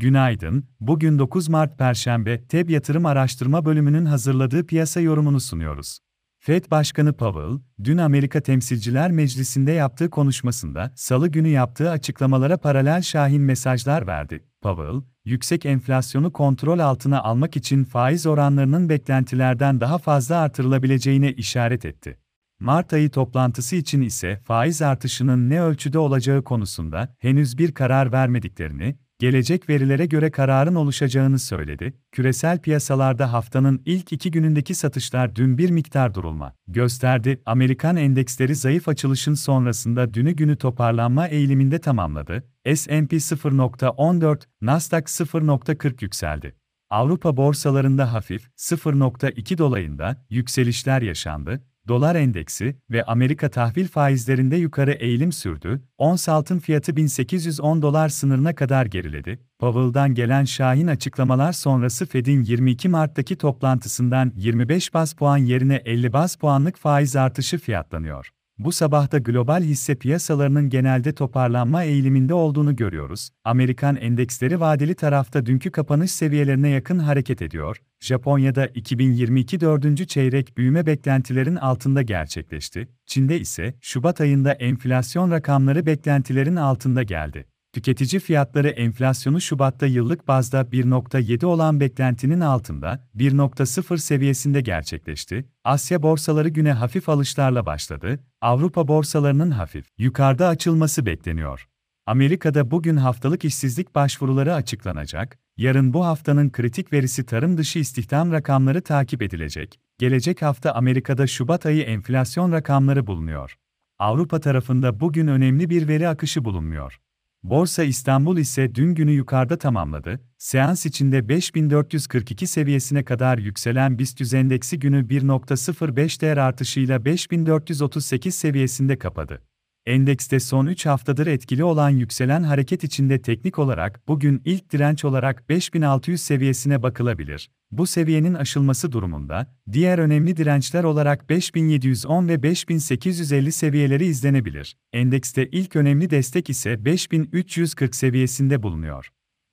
Günaydın, bugün 9 Mart Perşembe, TEB Yatırım Araştırma Bölümünün hazırladığı piyasa yorumunu sunuyoruz. Fed Başkanı Powell, dün Amerika Temsilciler Meclisi'nde yaptığı konuşmasında, salı günü yaptığı açıklamalara paralel şahin mesajlar verdi. Powell, yüksek enflasyonu kontrol altına almak için faiz oranlarının beklentilerden daha fazla artırılabileceğine işaret etti. Mart ayı toplantısı için ise faiz artışının ne ölçüde olacağı konusunda henüz bir karar vermediklerini, gelecek verilere göre kararın oluşacağını söyledi. Küresel piyasalarda haftanın ilk iki günündeki satışlar dün bir miktar durulma gösterdi. Amerikan endeksleri zayıf açılışın sonrasında dünü günü toparlanma eğiliminde tamamladı. S&P 0.14, Nasdaq 0.40 yükseldi. Avrupa borsalarında hafif 0.2 dolayında yükselişler yaşandı dolar endeksi ve Amerika tahvil faizlerinde yukarı eğilim sürdü, ons altın fiyatı 1810 dolar sınırına kadar geriledi. Powell'dan gelen şahin açıklamalar sonrası Fed'in 22 Mart'taki toplantısından 25 bas puan yerine 50 bas puanlık faiz artışı fiyatlanıyor. Bu sabahta global hisse piyasalarının genelde toparlanma eğiliminde olduğunu görüyoruz. Amerikan endeksleri vadeli tarafta dünkü kapanış seviyelerine yakın hareket ediyor. Japonya'da 2022 dördüncü çeyrek büyüme beklentilerin altında gerçekleşti. Çin'de ise Şubat ayında enflasyon rakamları beklentilerin altında geldi. Tüketici fiyatları enflasyonu Şubat'ta yıllık bazda 1.7 olan beklentinin altında 1.0 seviyesinde gerçekleşti. Asya borsaları güne hafif alışlarla başladı. Avrupa borsalarının hafif yukarıda açılması bekleniyor. Amerika'da bugün haftalık işsizlik başvuruları açıklanacak. Yarın bu haftanın kritik verisi tarım dışı istihdam rakamları takip edilecek. Gelecek hafta Amerika'da Şubat ayı enflasyon rakamları bulunuyor. Avrupa tarafında bugün önemli bir veri akışı bulunmuyor. Borsa İstanbul ise dün günü yukarıda tamamladı. Seans içinde 5442 seviyesine kadar yükselen BIST endeksi günü 1.05 değer artışıyla 5438 seviyesinde kapadı. Endekste son 3 haftadır etkili olan yükselen hareket içinde teknik olarak bugün ilk direnç olarak 5600 seviyesine bakılabilir. Bu seviyenin aşılması durumunda, diğer önemli dirençler olarak 5710 ve 5850 seviyeleri izlenebilir. Endekste ilk önemli destek ise 5340 seviyesinde bulunuyor.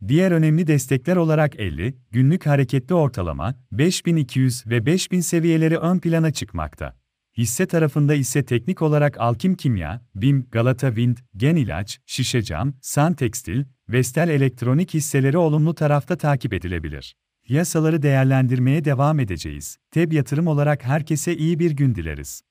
Diğer önemli destekler olarak 50, günlük hareketli ortalama, 5200 ve 5000 seviyeleri ön plana çıkmakta. Hisse tarafında ise teknik olarak Alkim Kimya, BİM, Galata Wind, Gen İlaç, Şişecam, San Tekstil, Vestel Elektronik hisseleri olumlu tarafta takip edilebilir. Piyasaları değerlendirmeye devam edeceğiz. TEB yatırım olarak herkese iyi bir gün dileriz.